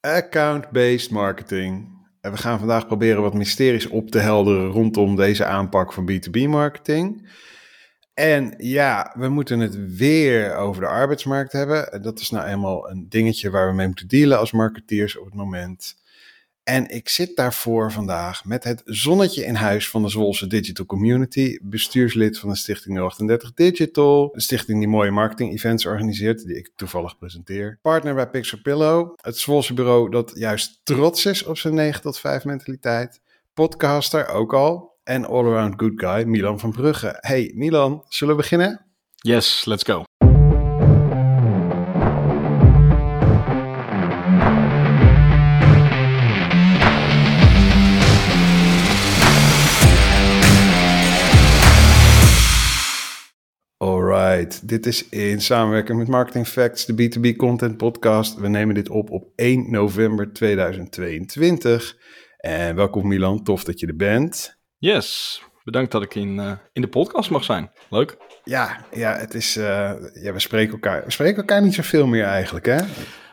Account-based marketing. En we gaan vandaag proberen wat mysteries op te helderen rondom deze aanpak van B2B marketing. En ja, we moeten het weer over de arbeidsmarkt hebben. Dat is nou eenmaal een dingetje waar we mee moeten dealen als marketeers op het moment. En ik zit daarvoor vandaag met het zonnetje in huis van de Zwolse Digital Community, bestuurslid van de Stichting 038 Digital, een stichting die mooie marketing-events organiseert, die ik toevallig presenteer. Partner bij Pixel Pillow, het Zwolse bureau dat juist trots is op zijn 9 tot 5 mentaliteit. Podcaster ook al. En all-around good guy, Milan van Brugge. Hey Milan, zullen we beginnen? Yes, let's go. Dit is in samenwerking met Marketing Facts, de B2B Content Podcast. We nemen dit op op 1 november 2022. En welkom Milan, tof dat je er bent. Yes, bedankt dat ik in, uh, in de podcast mag zijn. Leuk. Ja, ja, het is, uh, ja we, spreken elkaar, we spreken elkaar niet zoveel meer eigenlijk, hè?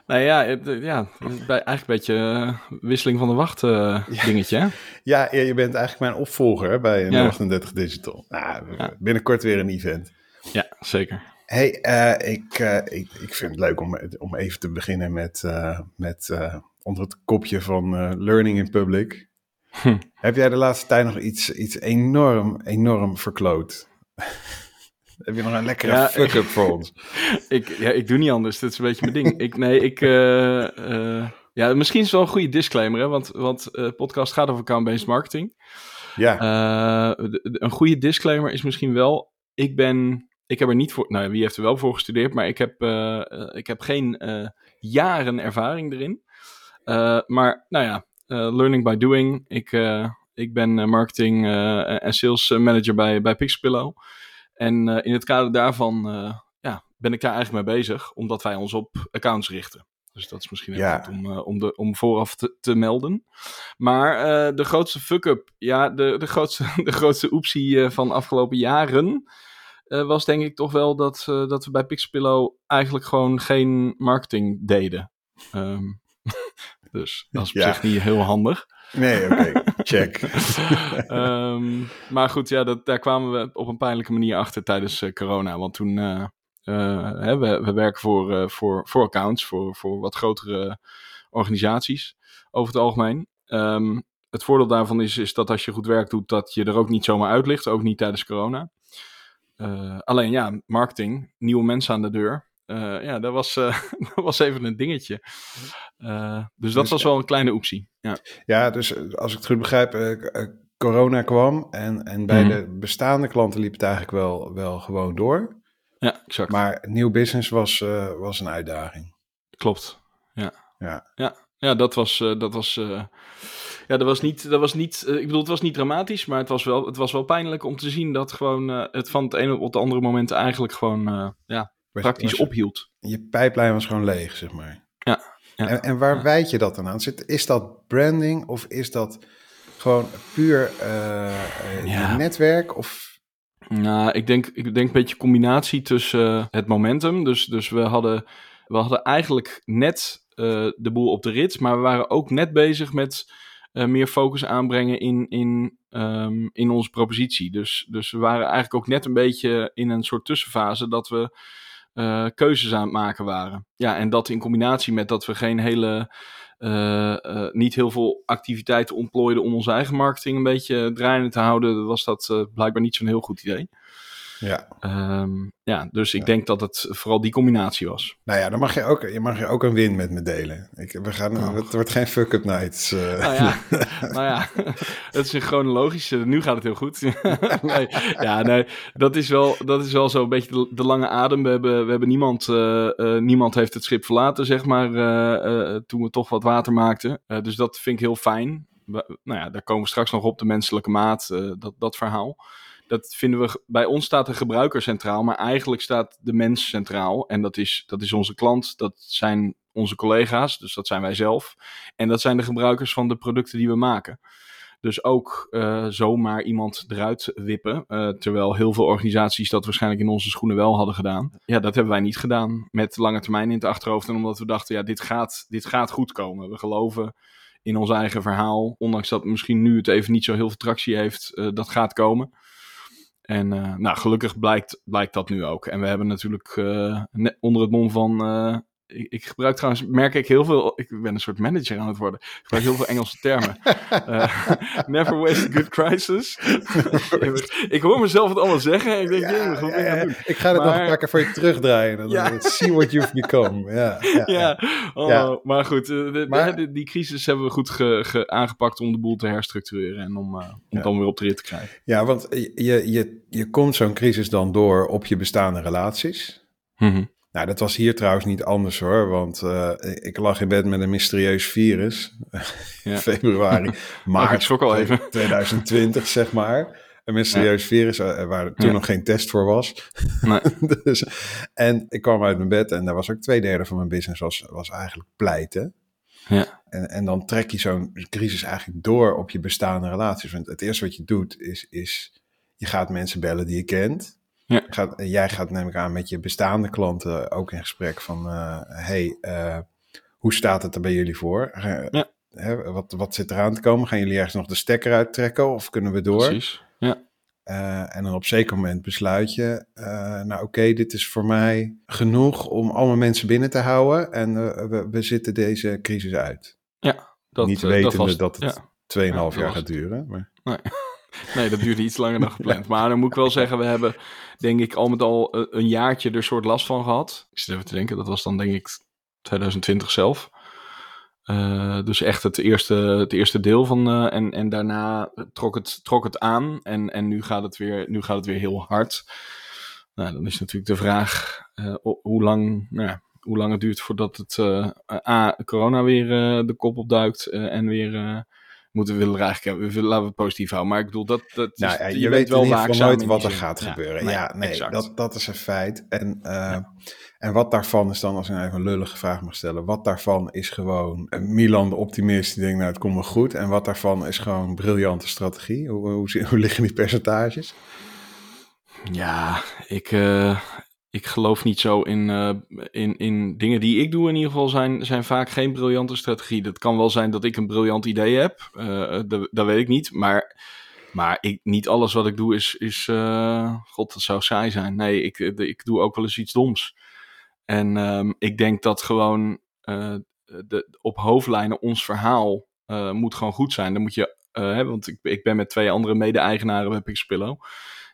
Nou ja, het, ja eigenlijk een beetje uh, wisseling van de wacht uh, dingetje. Hè? Ja, je bent eigenlijk mijn opvolger bij ja. 38 Digital. Nou, binnenkort weer een event. Ja, zeker. Hey, uh, ik, uh, ik, ik vind het leuk om, om even te beginnen met, uh, met onder het kopje van Learning in Public. Hm. Heb jij de laatste tijd nog iets, iets enorm, enorm verkloot? Heb je nog een lekkere ja, fuck-up voor ons? ik, ja, ik doe niet anders. Dat is een beetje mijn ding. Ik, nee, ik... ja, misschien is het wel een goede disclaimer, hè? want, want podcast gaat over account-based marketing. Ja. een goede disclaimer is misschien wel... Ik ben ik heb er niet voor, nou wie heeft er wel voor gestudeerd, maar ik heb, uh, ik heb geen uh, jaren ervaring erin. Maar nou ja, learning by doing. Ik, ik ben marketing en sales manager bij, bij Pixpillow. En in het kader daarvan ja, ben ik daar eigenlijk mee bezig, omdat wij ons op accounts richten. Dus dat is misschien even ja. goed om, uh, om, de, om vooraf te, te melden. Maar uh, de grootste fuck-up, ja, de, de grootste, de grootste oepsie uh, van afgelopen jaren uh, was denk ik toch wel dat, uh, dat we bij Pixpillow eigenlijk gewoon geen marketing deden. Um, dus dat is op ja. zich niet heel handig. Nee, oké, okay. check. um, maar goed, ja, dat, daar kwamen we op een pijnlijke manier achter tijdens uh, corona. Want toen, hè, we, we werken voor, voor, voor accounts, voor, voor wat grotere organisaties over het algemeen. Um, het voordeel daarvan is, is dat als je goed werk doet, dat je er ook niet zomaar uit ligt, ook niet tijdens corona. Uh, alleen ja, marketing, nieuwe mensen aan de deur. Uh, ja, dat was, uh, dat was even een dingetje. dus dat dus, was wel een kleine optie. Ja. ja, dus als ik het goed begrijp, corona kwam en, en bij mm. de bestaande klanten liep het eigenlijk wel, wel gewoon door. Ja, exact. Maar nieuw business was, was een uitdaging. Klopt, ja. Ja, ja. ja dat was, dat was ja, dat was niet, dat was niet uh, ik bedoel, het was niet dramatisch, maar het was wel, het was wel pijnlijk om te zien dat gewoon uh, het van het ene op het andere moment eigenlijk gewoon, uh, ja, praktisch was, ophield. Je pijplijn was gewoon leeg, zeg maar. Ja. ja en, en, waar ja. wijd je dat dan aan? Is dat branding of is dat gewoon puur ja. netwerk of... Nou, ik denk, ik denk een beetje combinatie tussen het momentum. Dus, dus we, hadden, we hadden eigenlijk net de boel op de rit, maar we waren ook net bezig met uh, meer focus aanbrengen in, in, um, in onze propositie. Dus, dus we waren eigenlijk ook net een beetje in een soort tussenfase dat we uh, keuzes aan het maken waren. Ja, en dat in combinatie met dat we geen hele. Uh, niet heel veel activiteiten ontplooiden om onze eigen marketing een beetje draaiende te houden, was dat blijkbaar niet zo'n heel goed idee. Ja. Um, ja, dus ik ja. denk dat het vooral die combinatie was. Nou ja, dan mag je ook, je mag je ook een win met me delen. Ik, we gaan, oh. Het wordt geen fuck-up nights. Uh. Nou ja, nou ja, het is een chronologische, nu gaat het heel goed. nee, ja, nee, dat is wel, dat is wel zo een beetje de, de lange adem. We hebben, we hebben niemand, uh, uh, niemand heeft het schip verlaten, zeg maar, toen we toch wat water maakten. dus dat vind ik heel fijn. We, nou ja, daar komen we straks nog op, de menselijke maat, dat, dat verhaal dat vinden we, bij ons staat de gebruiker centraal, maar eigenlijk staat de mens centraal. En dat is, dat is onze klant, dat zijn onze collega's, dus dat zijn wij zelf. En dat zijn de gebruikers van de producten die we maken. Dus ook uh, zomaar iemand eruit wippen. Uh, terwijl heel veel organisaties dat waarschijnlijk in onze schoenen wel hadden gedaan. Ja, dat hebben wij niet gedaan. Met lange termijn in het achterhoofd. En omdat we dachten, ja, dit gaat, dit gaat goed komen. We geloven in ons eigen verhaal. Ondanks dat misschien nu het even niet zo heel veel tractie heeft. Uh, dat gaat komen. En nou, gelukkig blijkt, blijkt dat nu ook. En we hebben natuurlijk onder het mom van ik, ik, gebruik trouwens, merk ik heel veel, ik ben een soort manager aan het worden. Ik gebruik heel veel Engelse termen. uh, never waste a good crisis. ik hoor mezelf het allemaal zeggen en ik denk, ja, ja, ja, ik ga het maar... nog een paar keer voor je terugdraaien. En dan see what you've become. Ja, ja, oh, maar goed, de, maar... Die, die, crisis hebben we goed ge, ge, aangepakt om de boel te herstructureren en om, uh, om dan weer op de rit te krijgen. Ja, want je, je, je komt zo'n crisis dan door op je bestaande relaties. Mm -hmm. Nou, dat was hier trouwens niet anders hoor, want uh, ik lag in bed met een mysterieus virus. Ja. februari, maart schrok al even. 2020, zeg maar. Een mysterieus ja. virus uh, waar toen ja. nog geen test voor was. Nee. dus, en ik kwam uit mijn bed en daar was ook twee derde van mijn business was, was eigenlijk pleiten. Ja. En, en dan trek je zo'n crisis eigenlijk door op je bestaande relaties. Want het eerste wat je doet is, is je gaat mensen bellen die je kent. Ja. Gaat, jij gaat namelijk aan met je bestaande klanten ook in gesprek van, uh, hey, uh, hoe staat het er bij jullie voor? Ja. hè, wat, wat zit eraan te komen? Gaan jullie ergens nog de stekker uittrekken of kunnen we door? Precies, ja. en dan op zeker moment besluit je, nou oké, okay, dit is voor mij genoeg om allemaal mensen binnen te houden en we, we zitten deze crisis uit. Ja, dat, Niet wetende dat, was, dat het ja. 2,5 ja, jaar gaat duren. Maar... Nee. Nee, dat duurde iets langer dan gepland. Maar dan moet ik wel zeggen, we hebben denk ik al met al een jaartje er soort last van gehad. Ik zit even te denken, dat was dan denk ik 2020 zelf. Uh, dus echt het eerste, het eerste deel van. Uh, en, en daarna trok het, trok het aan. En, en nu, gaat het weer, nu gaat het weer heel hard. Nou, dan is natuurlijk de vraag hoe, lang, nou ja, hoe lang het duurt voordat het A, corona weer de kop opduikt. en weer moeten we willen eigenlijk we willen, laten we het positief houden. Maar ik bedoel, dat, dat nou, ja, je, je, weet wel nooit wat er gaat gebeuren. Ja, nee, dat, dat is een feit. En, uh, ja. en wat daarvan is dan, als ik nou even een lullige vraag mag stellen, wat daarvan is gewoon een Milan de optimist die denkt, nou het komt wel goed. En wat daarvan is gewoon briljante strategie. Hoe, hoe, hoe liggen die percentages? Ja, ik, uh, ik geloof niet zo in, uh, in, in dingen die ik doe in ieder geval zijn, zijn vaak geen briljante strategie. Dat kan wel zijn dat ik een briljant idee heb, uh, dat, dat, weet ik niet. Maar, maar niet alles wat ik doe is, is uh, god dat zou saai zijn. Nee, ik, ik doe ook wel eens iets doms. En um, ik denk dat gewoon de, op hoofdlijnen ons verhaal moet gewoon goed zijn. Dan moet je, hè, want ik, ik ben met twee andere mede-eigenaren bij Pixpillow.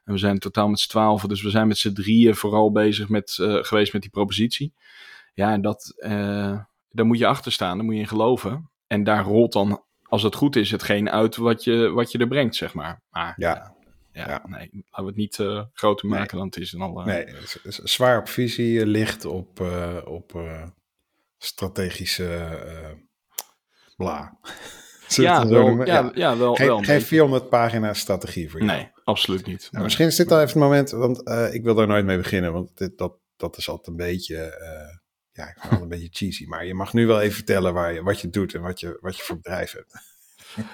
En we zijn totaal met z'n twaalf, dus we zijn met z'n drieën vooral bezig met, uh, geweest met die propositie. Ja, en dat, uh, daar moet je achter staan, daar moet je in geloven. En daar rolt dan, als het goed is, hetgeen uit wat je, wat je er brengt, zeg maar. Maar ja. Ja, ja, nee, laten we het niet uh, groter maken nee. dan het is. Dan al, Nee, zwaar op visie, licht op, op strategische bla. Ja, wel, ja, ja, wel. Geen, wel geen 400 pagina strategie voor je. Nee, absoluut niet. Nou, misschien is dit al even het moment, want uh, ik wil daar nooit mee beginnen, want dit, dat, dat is altijd een beetje, uh, ja, ik vind het een beetje cheesy. Maar je mag nu wel even vertellen waar je, wat je doet en wat je, wat je voor bedrijf hebt.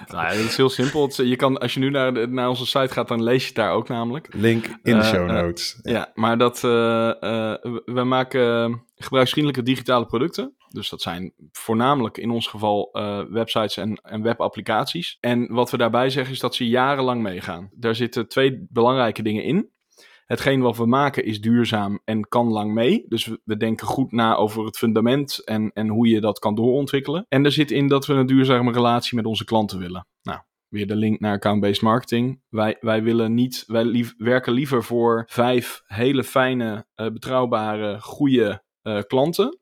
Nou, het is heel simpel. Je kan, als je nu naar, naar onze site gaat, dan lees je het daar ook namelijk. Link in de show notes. Uh, ja. ja. maar dat, we maken gebruiksvriendelijke digitale producten. Dus dat zijn voornamelijk in ons geval uh, websites en, en webapplicaties. En wat we daarbij zeggen is dat ze jarenlang meegaan. Daar zitten twee belangrijke dingen in. Hetgeen wat we maken is duurzaam en kan lang mee. Dus we, denken goed na over het fundament en, en hoe je dat kan doorontwikkelen. En er zit in dat we een duurzame relatie met onze klanten willen. Nou, weer de link naar account-based marketing. Wij, wij willen niet, wij lief, werken liever voor vijf hele fijne, uh, betrouwbare, goede uh, klanten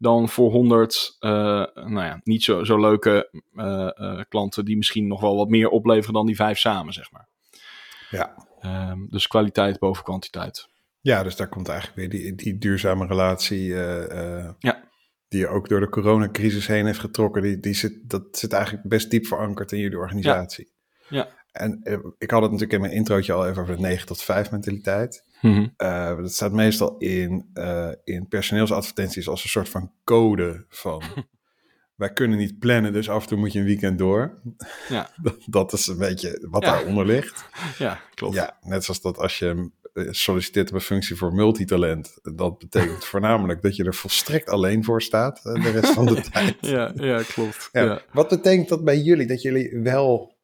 dan voor 100, uh, nou ja, niet zo, zo leuke uh, uh, klanten die misschien nog wel wat meer opleveren dan die vijf samen, zeg maar. Ja. Um, dus kwaliteit boven kwantiteit. Ja, dus daar komt eigenlijk weer die, die duurzame relatie, ja. die je ook door de coronacrisis heen heeft getrokken, die, die zit, dat zit eigenlijk best diep verankerd in jullie organisatie. Ja. ja. En ik had het natuurlijk in mijn introotje al even over de 9 tot 5 mentaliteit. Mm -hmm. uh, dat staat meestal in, uh, in personeelsadvertenties als een soort van code van wij kunnen niet plannen, dus af en toe moet je een weekend door. Ja. dat, dat is een beetje wat Ja. daaronder ligt. Ja, klopt. Ja, net zoals dat als je eh, solliciteert op een functie voor multitalent. Dat betekent voornamelijk dat je er volstrekt alleen voor staat eh, de rest van de tijd. ja, ja, klopt. Ja. Ja. Wat betekent dat bij jullie? Dat jullie wel.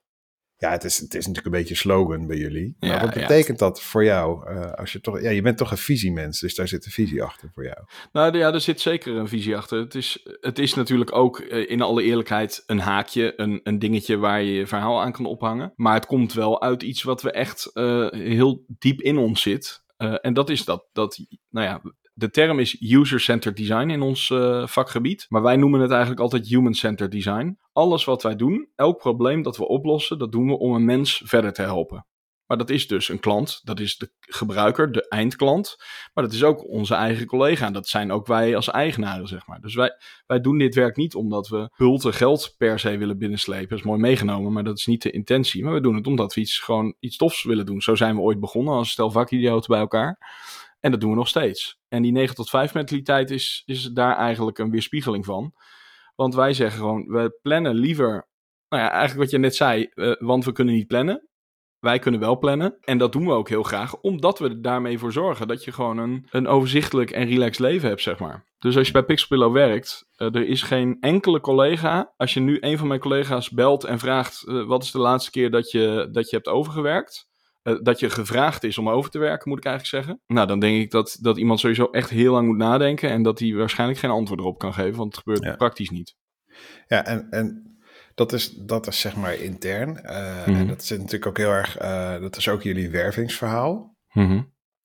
Ja, het is, het is natuurlijk een beetje slogan bij jullie. Maar Ja, wat ja. betekent dat voor jou? eh, als je, toch, ja, je bent toch een visiemens, dus daar zit een visie achter voor jou. Nou ja, er zit zeker een visie achter. Het is, het is natuurlijk ook eh, in alle eerlijkheid een haakje, een, een dingetje waar je je verhaal aan kan ophangen. Maar het komt wel uit iets wat we echt eh, heel diep in ons zit. En dat is dat, dat, nou ja, de term is user-centered design in ons eh, vakgebied. Maar wij noemen het eigenlijk altijd human-centered design. Alles wat wij doen, elk probleem dat we oplossen, dat doen we om een mens verder te helpen. Maar dat is dus een klant, dat is de gebruiker, de eindklant. Maar dat is ook onze eigen collega. En dat zijn ook wij als eigenaren, zeg maar. Dus wij, wij doen dit werk niet omdat we bulten geld per se willen binnenslepen. Dat is mooi meegenomen, maar dat is niet de intentie. Maar we doen het omdat we iets, gewoon iets tofs willen doen. Zo zijn we ooit begonnen als stel vakidioten bij elkaar. En dat doen we nog steeds. En die 9 tot 5 mentaliteit is, is daar eigenlijk een weerspiegeling van. Want wij zeggen gewoon, we plannen liever... Nou ja, eigenlijk wat je net zei, eh, want we kunnen niet plannen. Wij kunnen wel plannen. En dat doen we ook heel graag, omdat we daarmee voor zorgen dat je gewoon een, een overzichtelijk en relaxed leven hebt, zeg maar. Dus als je bij Pixelpillow werkt, eh, er is geen enkele collega. Als je nu een van mijn collega's belt en vraagt: eh, wat is de laatste keer dat je, dat je hebt overgewerkt? Eh, dat je gevraagd is om over te werken, moet ik eigenlijk zeggen. Nou, dan denk ik dat, dat iemand sowieso echt heel lang moet nadenken. En dat hij waarschijnlijk geen antwoord erop kan geven, want het gebeurt Ja. praktisch niet. Ja, en, en dat, is, dat is zeg maar intern. eh, Mhm. En dat zit natuurlijk ook heel erg. eh, dat is ook jullie wervingsverhaal. Mhm.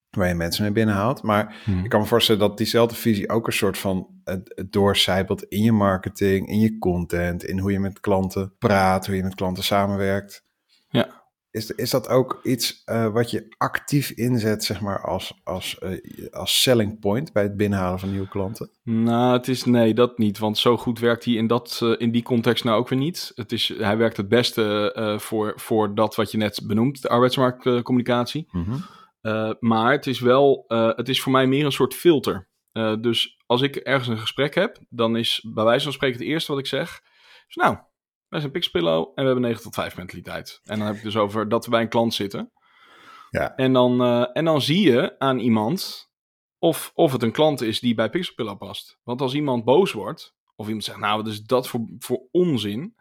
Waar je mensen mee binnenhaalt. Maar Mhm. ik kan me voorstellen dat diezelfde visie ook een soort van het doorcijpelt in je marketing, in je content, in hoe je met klanten praat, hoe je met klanten samenwerkt. Ja. Is, is dat ook iets eh, wat je actief inzet, zeg maar, als, als, eh, als selling point bij het binnenhalen van nieuwe klanten? Nou, het is nee, dat niet. Want zo goed werkt hij in, dat, eh, in die context nou ook weer niet. Het is, hij werkt het beste voor, voor dat wat je net benoemt, de arbeidsmarktcommunicatie. Eh, maar het is wel, het is voor mij meer een soort filter. Dus als ik ergens een gesprek heb, dan is bij wijze van spreken het eerste wat ik zeg, nou, wij zijn Pixpillow en we hebben 9 tot 5 mentaliteit. En dan heb ik dus over dat we bij een klant zitten. Ja. En dan, eh, en dan zie je aan iemand of, of het een klant is die bij Pixelpillow past. Want als iemand boos wordt, of iemand zegt, nou, wat is dat voor, voor onzin?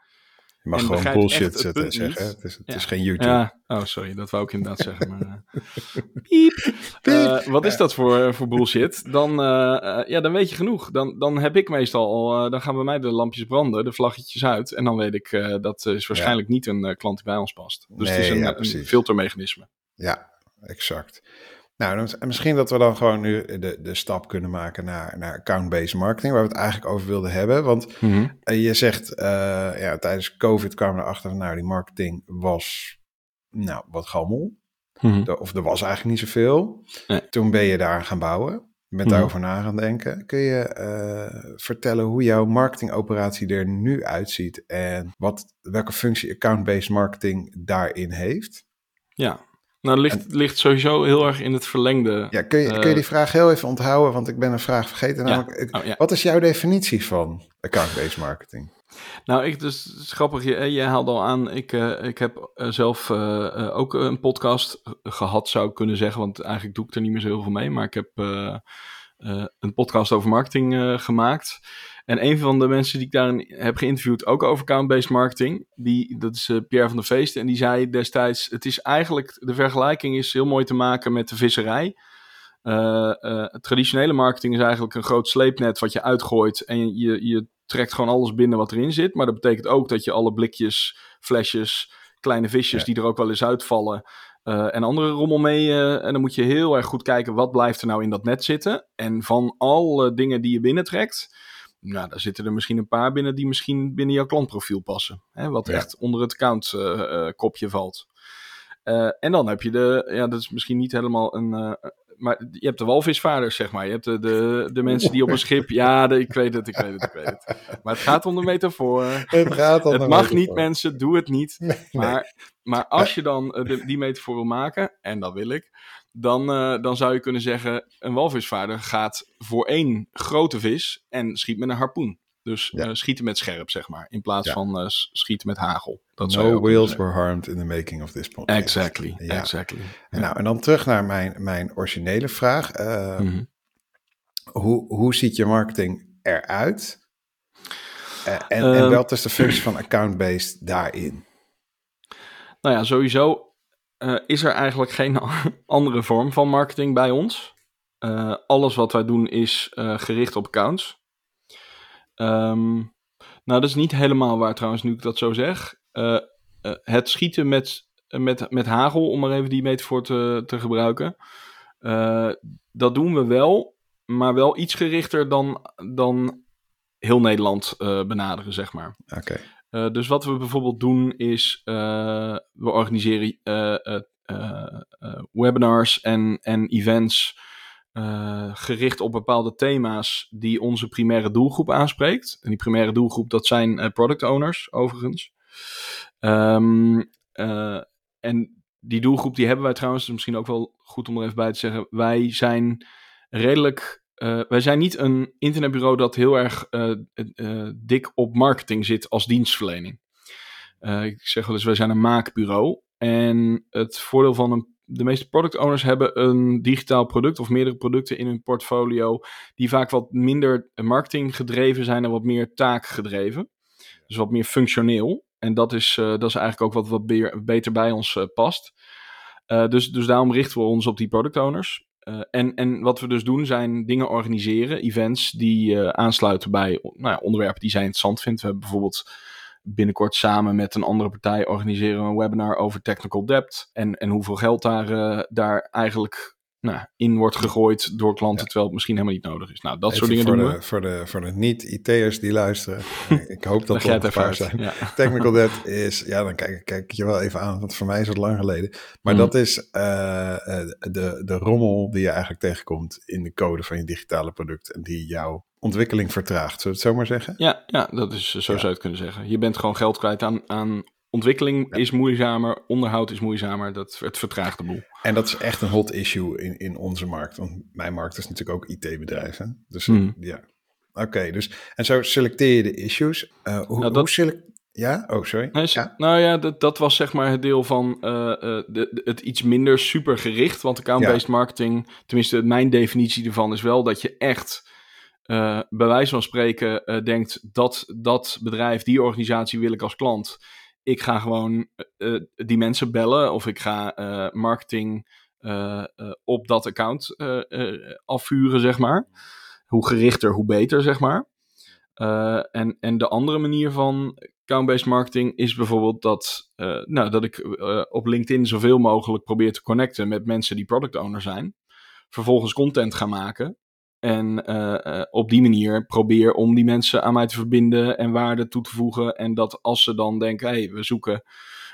Je mag En gewoon bullshit zetten, punt zeggen. Het is, het Ja. is geen YouTube. Ja, oh sorry, dat wou ik inderdaad zeggen. Maar, eh, piep. Eh, wat is dat voor, voor bullshit? Dan, eh, ja, dan weet je genoeg. Dan, dan heb ik meestal al, dan gaan bij mij de lampjes branden, de vlaggetjes uit. En dan weet ik, eh, dat is waarschijnlijk niet een klant die bij ons past. Dus het is een, ja, een precies. filtermechanisme. Ja, exact. Nou, dan, en misschien dat we dan gewoon nu de, de stap kunnen maken naar, naar account-based marketing, waar we het eigenlijk over wilden hebben. Want eh, je zegt, eh, ja, tijdens COVID kwamen we erachter, van, nou, die marketing was, nou, wat gammel. Mhm. De- Of er was eigenlijk niet zoveel. Nee. Toen ben je daar gaan bouwen. Je bent Mhm. daarover na gaan denken. Kun je eh, vertellen hoe jouw marketingoperatie er nu uitziet en wat, welke functie account-based marketing daarin heeft? Ja, nou, het ligt, ligt sowieso heel erg in het verlengde. Ja, kun je, kun je Eh, die vraag heel even onthouden, want ik ben een vraag vergeten. Namelijk, Oh, ja. Wat is jouw definitie van account-based marketing? Nou, ik, dus, het is grappig, je, je haalde al aan, ik, eh, ik heb eh, zelf eh, eh, ook een podcast gehad, zou ik kunnen zeggen, want eigenlijk doe ik er niet meer zo heel veel mee, maar ik heb eh, eh, een podcast over marketing eh, gemaakt. En een van de mensen die ik daarin heb geïnterviewd, ook over account-based marketing, die, dat is eh, Pierre van der Feest, en die zei destijds, het is eigenlijk, de vergelijking is heel mooi te maken met de visserij. Eh, traditionele marketing is eigenlijk een groot sleepnet wat je uitgooit en je, je trekt gewoon alles binnen wat erin zit. Maar dat betekent ook dat je alle blikjes, flesjes, kleine visjes Ja. die er ook wel eens uitvallen en andere rommel mee. en dan moet je heel erg goed kijken wat blijft er nou in dat net zitten. En van alle dingen die je binnentrekt, nou, daar zitten er misschien een paar binnen die misschien binnen jouw klantprofiel passen. Hè, wat Ja. echt onder het account eh, eh, kopje valt. Eh, en dan heb je de, ja, dat is misschien niet helemaal een. maar je hebt de walvisvaarders, zeg maar. Je hebt de, de, de mensen die op een schip. Ja, de- ik weet het, ik weet het, ik weet het. Maar het gaat om de metafoor. Het gaat om Het mag metafoor. niet, mensen, doe het niet. Nee, nee. Maar, maar als je dan de- die metafoor wil maken, en dat wil ik, dan, eh, dan zou je kunnen zeggen: een walvisvaarder gaat voor één grote vis en schiet met een harpoen. Dus Ja. eh, schieten met scherp, zeg maar. In plaats Ja. van eh, schieten met hagel. Dat no zeggen. were harmed in the making of this podcast. Exactly, Ja. exactly. En Nou, en dan terug naar mijn, mijn originele vraag. Eh, Mhm. hoe, hoe ziet je marketing eruit? En, en Ehm. wat is de functie van account-based daarin? Nou ja, sowieso eh, is er eigenlijk geen andere vorm van marketing bij ons. Eh, alles wat wij doen is eh, gericht op accounts. Ehm, nou, dat is niet helemaal waar trouwens, nu ik dat zo zeg. Het schieten met, met, met hagel, om maar even die metafoor te, te gebruiken. dat doen we wel, maar wel iets gerichter dan, dan heel Nederland benaderen, zeg maar. Oké, Eh, dus wat we bijvoorbeeld doen is, eh, we organiseren eh, webinars en, en events gericht op bepaalde thema's die onze primaire doelgroep aanspreekt. En die primaire doelgroep, dat zijn product owners overigens. Ehm, eh, en die doelgroep die hebben wij trouwens, misschien ook wel goed om er even bij te zeggen. Wij zijn redelijk eh, wij zijn niet een internetbureau dat heel erg eh, eh, dik op marketing zit als dienstverlening. Ik zeg wel eens, wij zijn een maakbureau. En het voordeel van de meeste product owners hebben een digitaal product of meerdere producten in hun portfolio die vaak wat minder marketing gedreven zijn en wat meer taakgedreven. Dus wat meer functioneel. En dat is, dat is eigenlijk ook wat, wat beter bij ons past. Dus, dus daarom richten we ons op die product owners. Eh, en, en wat we dus doen zijn dingen organiseren, events die eh, aansluiten bij nou ja, onderwerpen die zij interessant vindt. We hebben bijvoorbeeld binnenkort samen met een andere partij organiseren een webinar over technical debt. En, en hoeveel geld daar, eh, daar eigenlijk nou, in wordt gegooid door klanten, terwijl het misschien helemaal niet nodig is. Nou, dat soort dingen voor doen de, we. Voor de, voor de niet-IT'ers die luisteren. ik hoop dat even ongeveer uit. zijn. Ja. Technical debt is, ja, dan kijk, kijk ik je wel even aan, want voor mij is het lang geleden. Maar Mm. dat is eh, eh, de, de rommel die je eigenlijk tegenkomt in de code van je digitale product en die jouw ontwikkeling vertraagt. Zullen we het zo maar zeggen? Ja, ja, dat is, zo Ja. zou je het kunnen zeggen. Je bent gewoon geld kwijt aan, aan ontwikkeling Ja. is moeizamer, onderhoud is moeizamer, dat, het vertraagt de boel. En dat is echt een hot issue in, in onze markt. Want mijn markt is natuurlijk ook IT-bedrijven. Dus Hmm. ja. Oké, dus en zo selecteer je de issues. Eh, hoe, Nou, dat- hoe select... Ja? Oh, sorry. Nee, ja? Nou ja, dat, dat was zeg maar het deel van eh, eh, de, de- het iets minder supergericht. Want account-based marketing, tenminste mijn definitie ervan is wel dat je echt eh, bij wijze van spreken denkt dat dat bedrijf, die organisatie wil ik als klant. Ik ga gewoon eh, eh, die mensen bellen of ik ga eh, marketing op dat account afvuren, zeg maar. Hoe gerichter, hoe beter, zeg maar. En, en de andere manier van account-based marketing is bijvoorbeeld dat, nou, dat ik op LinkedIn zoveel mogelijk probeer te connecten met mensen die product owner zijn. Vervolgens content gaan maken. En eh, eh, op die manier probeer om die mensen aan mij te verbinden en waarde toe te voegen. En dat als ze dan denken, hé, hey, we zoeken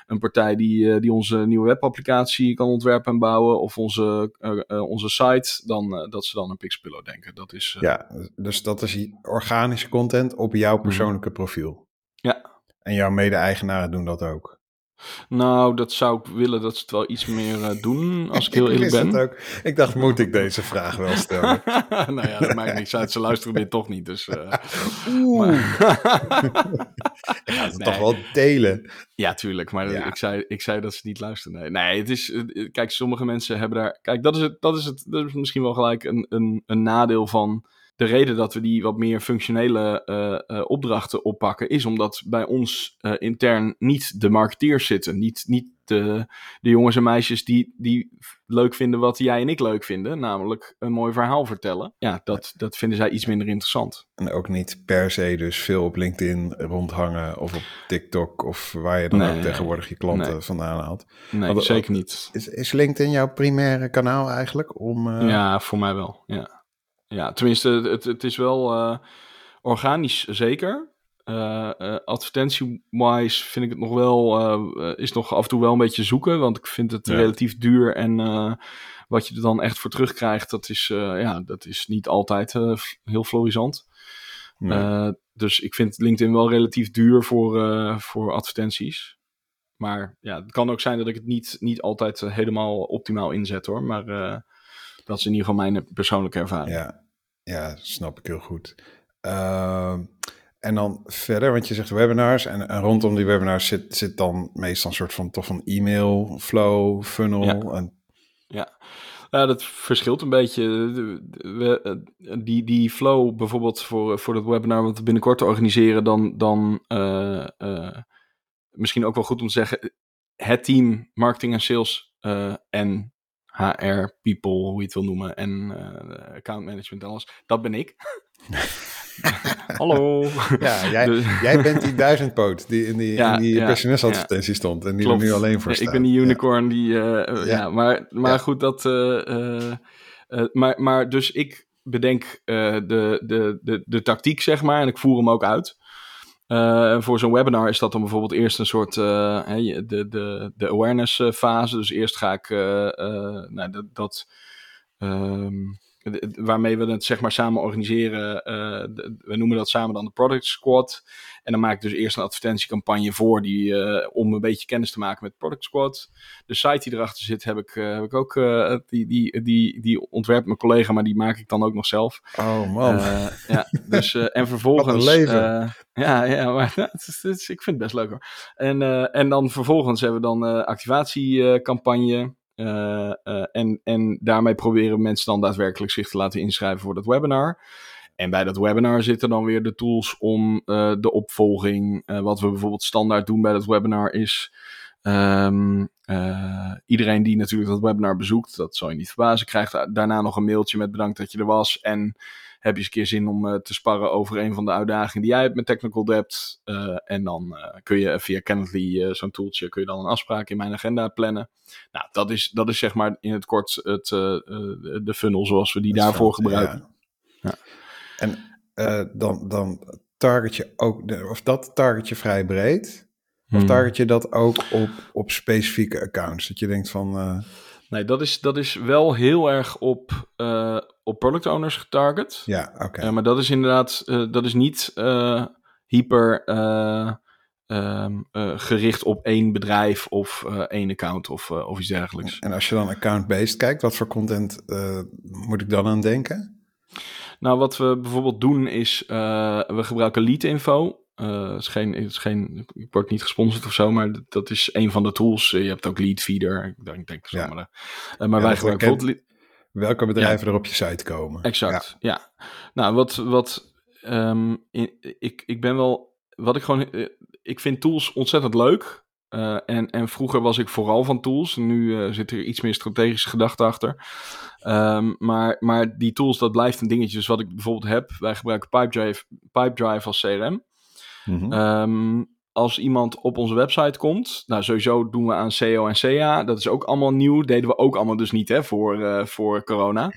een partij die, eh, die onze nieuwe webapplicatie kan ontwerpen en bouwen. Of onze, onze site, dan dat ze dan aan Pixpillow denken. Dat is, Ja, dus dat is die organische content op jouw persoonlijke profiel. Mhm. Ja. En jouw mede-eigenaren doen dat ook. Nou, dat zou ik willen dat ze het wel iets meer eh, doen, als ik heel eerlijk het ben. ook. Ik dacht, moet ik deze vraag wel stellen? nou ja, dat maakt niks uit. Ze luisteren dit toch niet, dus... eh, Oeh, maar- ik ga het Nee. toch wel delen. Ja, tuurlijk, maar Ja. Ik, zei, ik zei dat ze niet luisteren. Nee, nee het is... eh, Kijk, sommige mensen hebben daar... Kijk, dat is, het, dat is, het, dat is misschien wel gelijk een, een, een nadeel van... De reden dat we die wat meer functionele eh, eh, opdrachten oppakken... is omdat bij ons eh, intern niet de marketeers zitten. Niet, niet de, de jongens en meisjes die, die leuk vinden wat jij en ik leuk vinden. Namelijk een mooi verhaal vertellen. Ja, dat, dat vinden zij iets minder interessant. En ook niet per se dus veel op LinkedIn rondhangen of op TikTok of waar je dan Nee, ook tegenwoordig je klanten nee. vandaan haalt. Nee, Wat- zeker niet. Is, is LinkedIn jouw primaire kanaal eigenlijk om... Ja, voor mij wel. Ja, ja tenminste, het, het is wel eh, organisch zeker. Eh, Advertentie-wise vind ik het nog wel, is nog af en toe wel een beetje zoeken, want ik vind het Ja. relatief duur en wat je er dan echt voor terugkrijgt, dat is, ja, dat is niet altijd heel florisant. nee. Dus ik vind LinkedIn wel relatief duur voor, voor advertenties. Maar ja, het kan ook zijn dat ik het niet, niet altijd helemaal optimaal inzet hoor. Maar dat is in ieder geval mijn persoonlijke ervaring. Ja, ja, snap ik heel goed. Ehm, En dan verder, want je zegt webinars en, en rondom die webinars zit, zit dan meestal een soort van toch van e-mail flow, funnel. Ja. En, Ja. Ja, dat verschilt een beetje. We- eh, die, die flow bijvoorbeeld voor, voor dat webinar wat we binnenkort organiseren, dan, dan eh, eh, misschien ook wel goed om te zeggen, het team marketing en sales en HR, people, hoe je het wil noemen, en eh, account management en alles, dat ben ik. Hallo. ja, jij, Dus- jij bent die duizendpoot die in die, Ja, in die ja, personeelsadvertentie stond en die Klopt. er nu alleen voor staat. ik ben die unicorn die. eh, eh, Ja. maar, maar goed, dat. maar, maar dus ik bedenk de, de, de, de tactiek, zeg maar, en ik voer hem ook uit. Eh, voor zo'n webinar is dat dan bijvoorbeeld eerst een soort eh, de, de, de awareness eh, fase. Dus eerst ga ik eh, nou, dat, dat ehm, waarmee we het zeg maar samen organiseren. eh, we noemen dat samen dan de product squad. En dan maak ik dus eerst een advertentiecampagne voor die, eh, om een beetje kennis te maken met Product Squad. De site die erachter zit, heb ik, eh, heb ik ook, die, die, die, die ontwerpt mijn collega, maar die maak ik dan ook nog zelf. Oh man. Ja, dus, en vervolgens. Wat een leven. ja, ja, maar het is, het is- ik vind het best leuk hoor. En, en dan vervolgens hebben we dan activatiecampagne. Eh, eh, en, en daarmee proberen mensen dan daadwerkelijk zich te laten inschrijven voor dat webinar. En bij dat webinar zitten dan weer de tools om eh, de opvolging. wat we bijvoorbeeld standaard doen bij dat webinar is. ehm, eh, iedereen die natuurlijk dat webinar bezoekt, dat zal je niet verbazen, krijgt da- daarna nog een mailtje met bedankt dat je er was. En heb je eens een keer zin om eh, te sparren over een van de uitdagingen die jij hebt met Technical Debt. Eh, en dan eh, kun je via Calendly, eh, zo'n tooltje, kun je dan een afspraak in mijn agenda plannen. Nou, dat is, dat is zeg maar in het kort het, de funnel zoals we die Dat daarvoor gebruiken. ja. En dan, dan target je ook, of dat target je vrij breed. Of Hmm. target je dat ook op, op specifieke accounts? Dat je denkt van, Nee, dat is, dat is wel heel erg op, op product owners getarget. ja, oké. Eh, maar dat is inderdaad, eh, dat is niet eh, hyper eh, ehm, eh, gericht op één bedrijf of één account of, of iets dergelijks. En als je dan account-based kijkt, wat voor content moet ik dan aan denken? Nou, wat we bijvoorbeeld doen is, we gebruiken lead info. Het is geen, het is geen, ik word niet gesponsord of zo, maar dat- dat is een van de tools. Je hebt ook lead feeder, ik denk, denk zo Ja. maar. maar Ja, wij gebruiken bijvoorbeeld Welke bedrijven er op je site komen? Exact, ja. Nou, wat, wat ehm, in- ik, ik ben wel, wat ik gewoon, eh, ik vind tools ontzettend leuk. Eh, en, en vroeger was ik vooral van tools. Nu eh, zit er iets meer strategische gedachte achter. Ehm, maar, maar die tools, dat blijft een dingetje. Dus wat ik bijvoorbeeld heb, wij gebruiken Pipedrive, Pipedrive als CRM. Mhm. Ehm, als iemand op onze website komt, nou sowieso doen we aan SEO en CA. Dat is ook allemaal nieuw. Deden we ook allemaal dus niet hè, voor, eh, voor corona.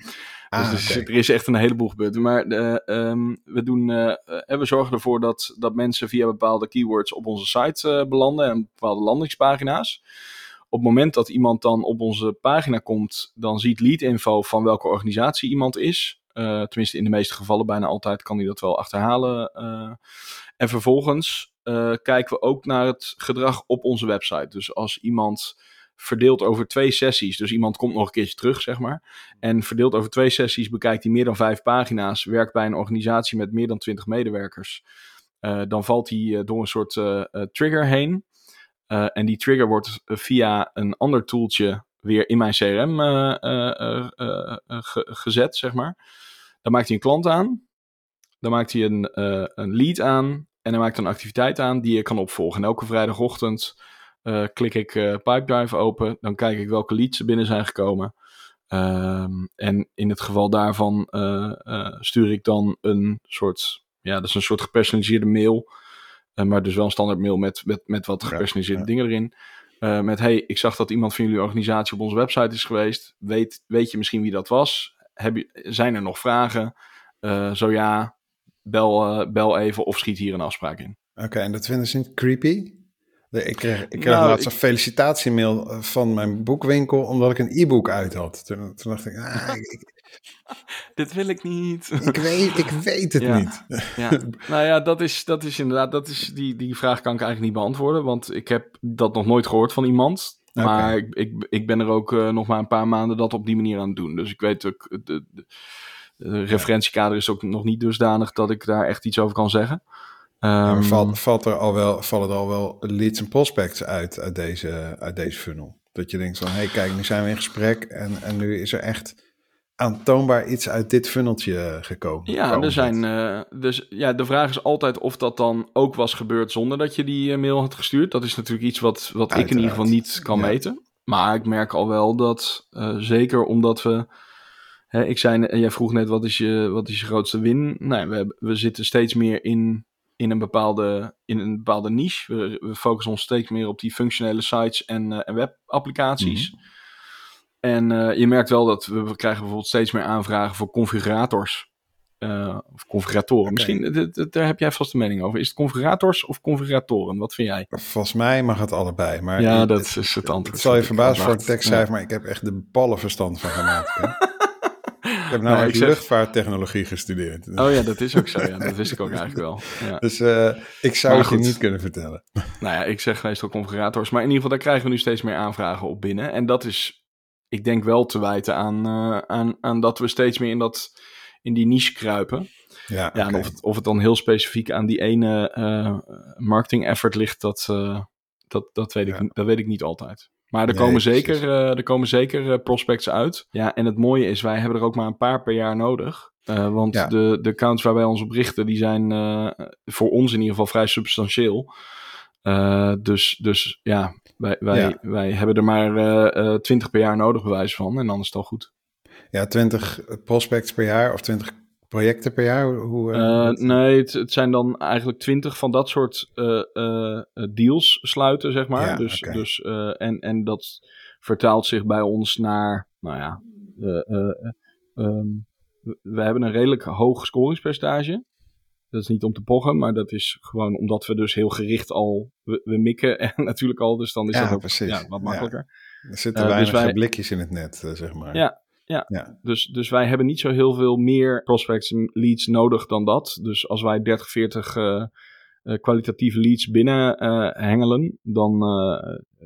Ah, dus er, is- er is echt een heleboel gebeurd. Maar eh, ehm, we, doen, eh, we zorgen ervoor dat, dat mensen via bepaalde keywords op onze site belanden en bepaalde landingspagina's. Op het moment dat iemand dan op onze pagina komt, dan ziet lead info van welke organisatie iemand is. Tenminste, in de meeste gevallen, bijna altijd kan hij dat wel achterhalen. en vervolgens eh, kijken we ook naar het gedrag op onze website. Dus als iemand verdeelt over twee sessies, dus iemand komt nog een keertje terug, zeg maar. En verdeeld over twee sessies bekijkt hij meer dan vijf pagina's, werkt bij een organisatie met meer dan twintig medewerkers. Eh, dan valt hij eh, door een soort trigger heen. En die trigger wordt via een ander toeltje weer in mijn CRM ge- gezet, zeg maar. Dan maakt hij een klant aan. Dan maakt hij een, een lead aan. En hij maakt een activiteit aan die je kan opvolgen. En elke vrijdagochtend eh, klik ik eh Pipedrive open. Dan kijk ik welke leads er binnen zijn gekomen. Ehm, en in het geval daarvan eh, stuur ik dan een soort, ja, dat is een soort gepersonaliseerde mail. Maar dus wel een standaard mail met, met, met wat gepersonaliseerde ja. dingen erin. Eh, met, hey, ik zag dat iemand van jullie organisatie op onze website is geweest. Weet, weet je misschien wie dat was? Heb je, zijn er nog vragen? Eh, zo ja, bel, eh, bel even of schiet hier een afspraak in. Oké, en dat vinden ze niet creepy? Ik kreeg, ik kreeg Nou, laatst ik- een felicitatiemail eh, van mijn boekwinkel omdat ik een e-book uit had. Toen, toen dacht ik, ah, ik, Dit wil ik niet. ik weet, ik weet het Ja. niet. Ja, nou ja, dat is, dat is inderdaad, dat is, die, die vraag kan ik eigenlijk niet beantwoorden, want ik heb dat nog nooit gehoord van iemand. Maar ik, ik, ik ben er ook eh, nog maar een paar maanden dat op die manier aan het doen. Dus ik weet ook, de referentiekader is ook nog niet dusdanig dat ik daar echt iets over kan zeggen. maar Ehm, valt, valt er al wel, vallen er al wel leads en prospects uit, uit, deze, uit deze funnel? Dat je denkt van, hé hey, kijk, nu zijn we in gesprek en, en nu is er echt aantoonbaar iets uit dit funneltje gekomen. Ja, er zijn, eh, dus, ja, de vraag is altijd of dat dan ook was gebeurd zonder dat je die eh, mail had gestuurd. Dat is natuurlijk iets wat, wat ik in ieder geval niet kan Ja. meten. Maar ik merk al wel dat, eh, zeker omdat we... Hè, ik zei, jij vroeg net, wat is je, wat is je grootste win? Nou, we, we zitten steeds meer in, in, een, bepaalde, in een bepaalde niche. We, we focussen ons steeds meer op die functionele sites en, eh, en webapplicaties. En eh, je merkt wel dat we, we krijgen bijvoorbeeld steeds meer aanvragen voor configurators. Eh, of configuratoren. Misschien, daar heb jij vast een mening over. Is het configurators of configuratoren? Wat vind jij? Volgens mij mag het allebei. Maar ja, ik- dat is het antwoord. Het zal je verbazen voor een verwacht. tekstschrijver, maar ik heb echt de ballen verstand van grammatica. ik heb nou zeg- Ja. gestudeerd. Oh ja, dat is ook zo. Ja, dat wist ik ook eigenlijk wel. Ja. Dus eh, ik zou het je niet kunnen vertellen. Nou ja, ik zeg meestal configurators. Maar in ieder geval, daar krijgen we nu steeds meer aanvragen op binnen. En dat is, ik denk wel te wijten aan, eh, aan, aan dat we steeds meer in, dat, in die niche kruipen. Ja, Ja, en of het, of het dan heel specifiek aan die ene eh, marketing effort ligt, dat, dat, dat, weet ik, Ja. dat weet ik niet altijd. Maar er Nee, komen zeker, eh, er komen zeker eh, prospects uit. Ja, en het mooie is, wij hebben er ook maar een paar per jaar nodig. Eh, want Ja. de, de accounts waar wij ons op richten, die zijn voor ons in ieder geval vrij substantieel. Dus, dus ja, wij, wij, Ja. wij hebben er maar 20 per jaar nodig, bewijs van. En dan is het al goed. Ja, 20 prospects per jaar of 20 projecten per jaar? Hoe, eh, Eh, nee, het, het zijn dan eigenlijk twintig van dat soort eh, deals sluiten, zeg maar. Ja, dus, dus, en, en dat vertaalt zich bij ons naar, nou ja, eh, eh, eh, ehm, we, hebben een redelijk hoog scoringspercentage. Dat is niet om te pochen, maar dat is gewoon omdat we dus heel gericht al, we, we mikken en natuurlijk al, dus dan is Ja, dat ook precies. ja, wat Ja. makkelijker. er zitten dus weinig wij- blikjes in het net, zeg maar. Ja, Dus, dus wij hebben niet zo heel veel meer prospects en leads nodig dan dat. Dus als wij 30, 40 eh, eh, kwalitatieve leads binnen eh, hengelen, dan,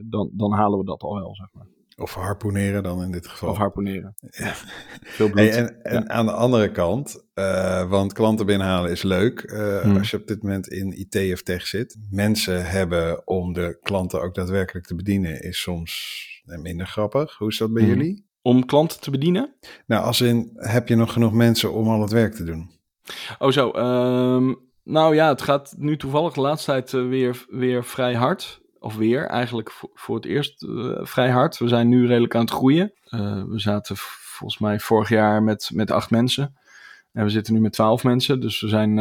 dan, dan halen we dat al wel, zeg maar. Of harpoeneren dan in dit geval. Of harponeren. Ja. Veel bloed. Hey, en en aan de andere kant, want klanten binnenhalen is leuk Hmm. als je op dit moment in IT of tech zit. Mensen hebben om de klanten ook daadwerkelijk te bedienen is soms minder grappig. Hoe is dat bij Hmm. jullie? Om klanten te bedienen? Nou, als in, heb je nog genoeg mensen om al het werk te doen? Oh zo, ehm, nou ja, het gaat nu toevallig de laatste tijd eh, weer, weer vrij hard. Of weer, eigenlijk voor, voor het eerst eh, vrij hard. We zijn nu redelijk aan het groeien. Eh, we zaten volgens mij vorig jaar met, met acht mensen. En we zitten nu met twaalf mensen. Dus we zijn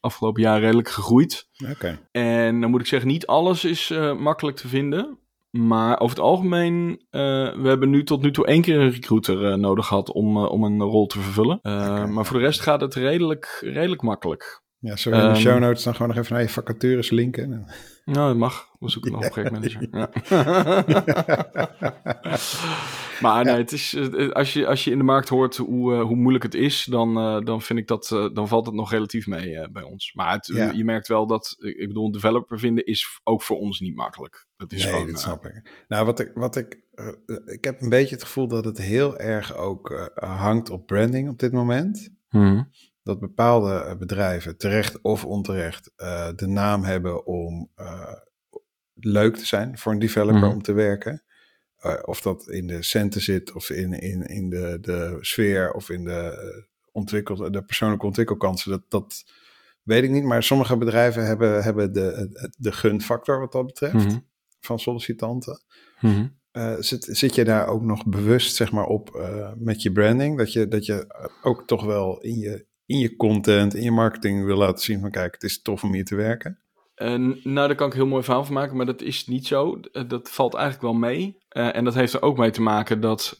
afgelopen jaar redelijk gegroeid. Oké. En dan moet ik zeggen, niet alles is makkelijk te vinden. Maar over het algemeen, eh, we hebben nu tot nu toe één keer een recruiter eh, nodig gehad om, eh, om een rol te vervullen. Maar voor de rest gaat het redelijk, redelijk makkelijk. Ja, zullen we in de Ehm, show notes dan gewoon nog even naar je vacatures linken? Nou, dat mag. We zoeken nog een projectmanager. Ja. maar nee, het is, eh, als, je, als je in de markt hoort hoe, eh, hoe moeilijk het is, dan, eh, dan vind ik dat, dan valt het nog relatief mee bij ons. Maar het, Ja. je merkt wel dat, ik bedoel, een developer vinden is ook voor ons niet makkelijk. Dat is nee, gewoon, dat snap ik. Nou, wat ik, wat ik, ik heb een beetje het gevoel dat het heel erg ook hangt op branding op dit moment. mhm. Dat bepaalde bedrijven, terecht of onterecht, de naam hebben om leuk te zijn voor een developer Mhm. om te werken. Eh, of dat in de centen zit, of in, in, in de, de sfeer, of in de, eh, ontwikkel, de persoonlijke ontwikkelkansen. Dat, dat weet ik niet. Maar sommige bedrijven hebben, hebben de, de gunfactor wat dat betreft Mhm. van sollicitanten. Mhm. Eh, zit, zit je daar ook nog bewust zeg maar, op met je branding? Dat je, dat je ook toch wel in je, in je content, in je marketing wil laten zien van kijk, het is tof om hier te werken. Eh, nou, daar kan ik een heel mooi verhaal van maken, maar dat is niet zo. Eh, dat valt eigenlijk wel mee. Eh, en dat heeft er ook mee te maken dat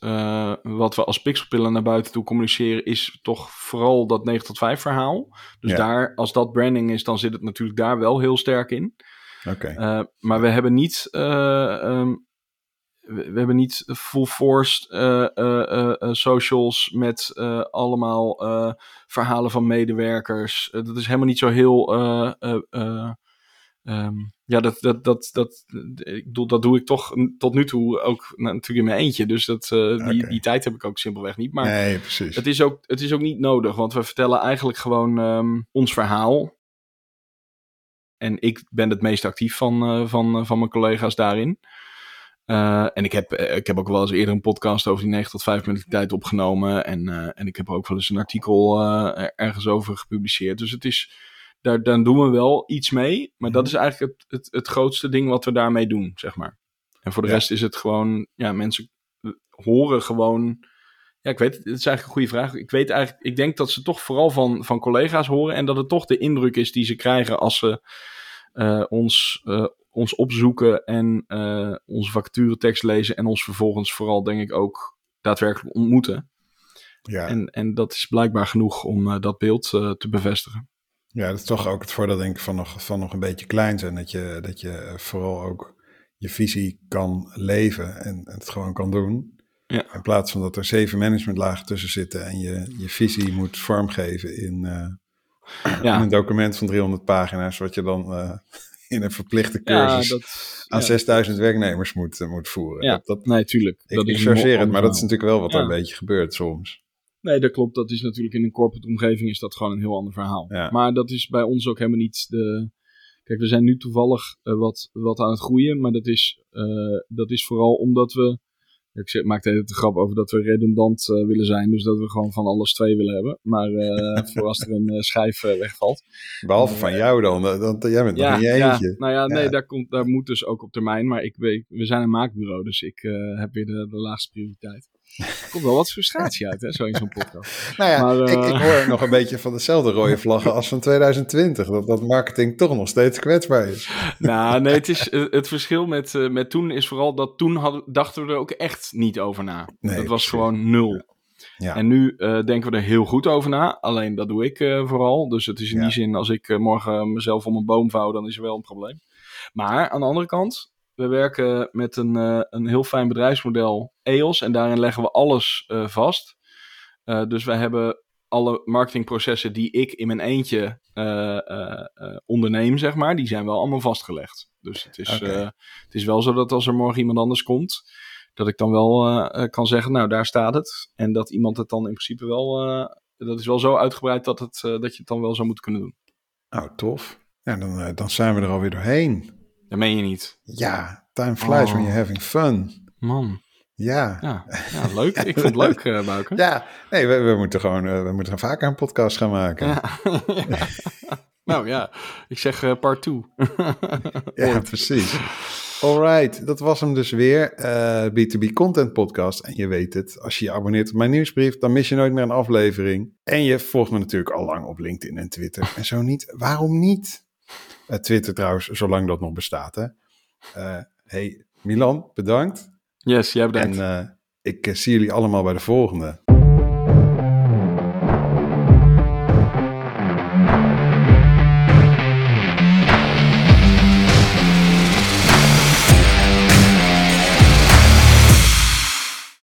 wat we als pixelpillen naar buiten toe communiceren, is toch vooral dat 9 tot 5 verhaal. Dus Ja. daar, als dat branding is, dan zit het natuurlijk daar wel heel sterk in. Oké. Maar we hebben niet. eh, ehm, we, we hebben niet full forced socials met allemaal verhalen van medewerkers. Dat is helemaal niet zo heel. Eh, eh, eh, ehm, ja, dat, dat, dat, dat, ik bedoel, dat doe ik toch tot nu toe ook nou, natuurlijk in mijn eentje. Dus dat, eh, die, die tijd heb ik ook simpelweg niet. Maar nee, precies. het is, ook, het is ook niet nodig, want we vertellen eigenlijk gewoon ehm, ons verhaal. en ik ben het meest actief van, van, van mijn collega's daarin. en ik heb, ik heb ook wel eens eerder een podcast over die 9 tot 5 mentaliteit opgenomen. En, en ik heb ook wel eens een artikel ergens over gepubliceerd. Dus het is, daar, daar doen we wel iets mee. Maar dat mhm. is eigenlijk het, het, het grootste ding wat we daarmee doen, zeg maar. En voor de rest is het gewoon, ja, mensen horen gewoon. Ja, ik weet het, het is eigenlijk een goede vraag. Ik weet eigenlijk, ik denk dat ze toch vooral van, van collega's horen en dat het toch de indruk is die ze krijgen als ze uh, ons, uh, ons opzoeken en uh, onze vacaturetekst lezen en ons vervolgens vooral, denk ik, ook daadwerkelijk ontmoeten. Ja. En, en dat is blijkbaar genoeg om dat beeld te bevestigen. Ja, dat is toch ook het voordeel, denk ik, van nog, van nog een beetje klein zijn. Dat je, dat je vooral ook je visie kan leven en het gewoon kan doen. Ja. In plaats van dat er zeven managementlagen tussen zitten en je je visie moet vormgeven in, uh, ja. in een document van 300 pagina's, wat je dan uh, in een verplichte cursus ja, dat, aan 6000 werknemers moet, moet voeren. Ja, dat, nee, tuurlijk. Ik, dat ik chargeer het, maar dat is natuurlijk wel wat er een beetje gebeurt soms. Nee, dat klopt. Dat is natuurlijk in een corporate omgeving is dat gewoon een heel ander verhaal. Maar dat is bij ons ook helemaal niet de, Kijk, we zijn nu toevallig uh, wat, wat aan het groeien, maar dat is, uh, dat is vooral omdat we. Ik zeg, maak de hele grap over dat we redundant uh, willen zijn, dus dat we gewoon van alles twee willen hebben. Maar voor als er een schijf wegvalt. Behalve van jou dan, want jij bent ja, nog in je eentje. Ja, nou ja, nee, Daar, komt, daar moet dus ook op termijn. Maar ik weet, we zijn een maakbureau, dus ik heb weer de, de laagste prioriteit. Er komt wel wat frustratie uit, hè, zo in zo'n podcast. nou ja, maar, ik, ik, eh, hoor nog een beetje van dezelfde rode vlaggen als van 2020. Dat, dat marketing toch nog steeds kwetsbaar is. nou, nee, het, is, eh, het verschil met, uh, met toen is vooral dat toen hadden, dachten we er ook echt niet over na. Nee, dat was gewoon nul. Ja. En nu uh, denken we er heel goed over na. Alleen dat doe ik vooral. Dus het is in die zin, als ik morgen mezelf om een boom vouw, dan is er wel een probleem. Maar aan de andere kant, we werken met een, uh, een heel fijn bedrijfsmodel EOS en daarin leggen we alles uh, vast. Uh, dus wij hebben alle marketingprocessen die ik in mijn eentje onderneem, zeg maar, die zijn wel allemaal vastgelegd. Dus het is, okay. het is wel zo dat als er morgen iemand anders komt, dat ik dan wel kan zeggen, nou daar staat het. En dat iemand het dan in principe wel, dat is wel zo uitgebreid dat, het, dat je het dan wel zou moeten kunnen doen. Nou, tof. Ja, dan, dan zijn we er alweer doorheen. Dat meen je niet. Ja, time flies oh. when you're having fun. Man. Ja. ja. ja. leuk. Ik vond het leuk, uh, Bouke. Ja, nee, we, we, moeten gewoon uh, we moeten vaker een podcast gaan maken. Ja. nou ja, ik zeg uh, part 2. ja, precies. Alright, dat was hem dus weer. B2B Content Podcast. En je weet het, als je je abonneert op mijn nieuwsbrief, dan mis je nooit meer een aflevering. En je volgt me natuurlijk al lang op LinkedIn en Twitter. En zo niet, waarom niet? Uh, Twitter trouwens, zolang dat nog bestaat. Hè. Uh, hey, Milan, bedankt. Yes, jij bedankt. En uh, ik zie jullie allemaal bij de volgende.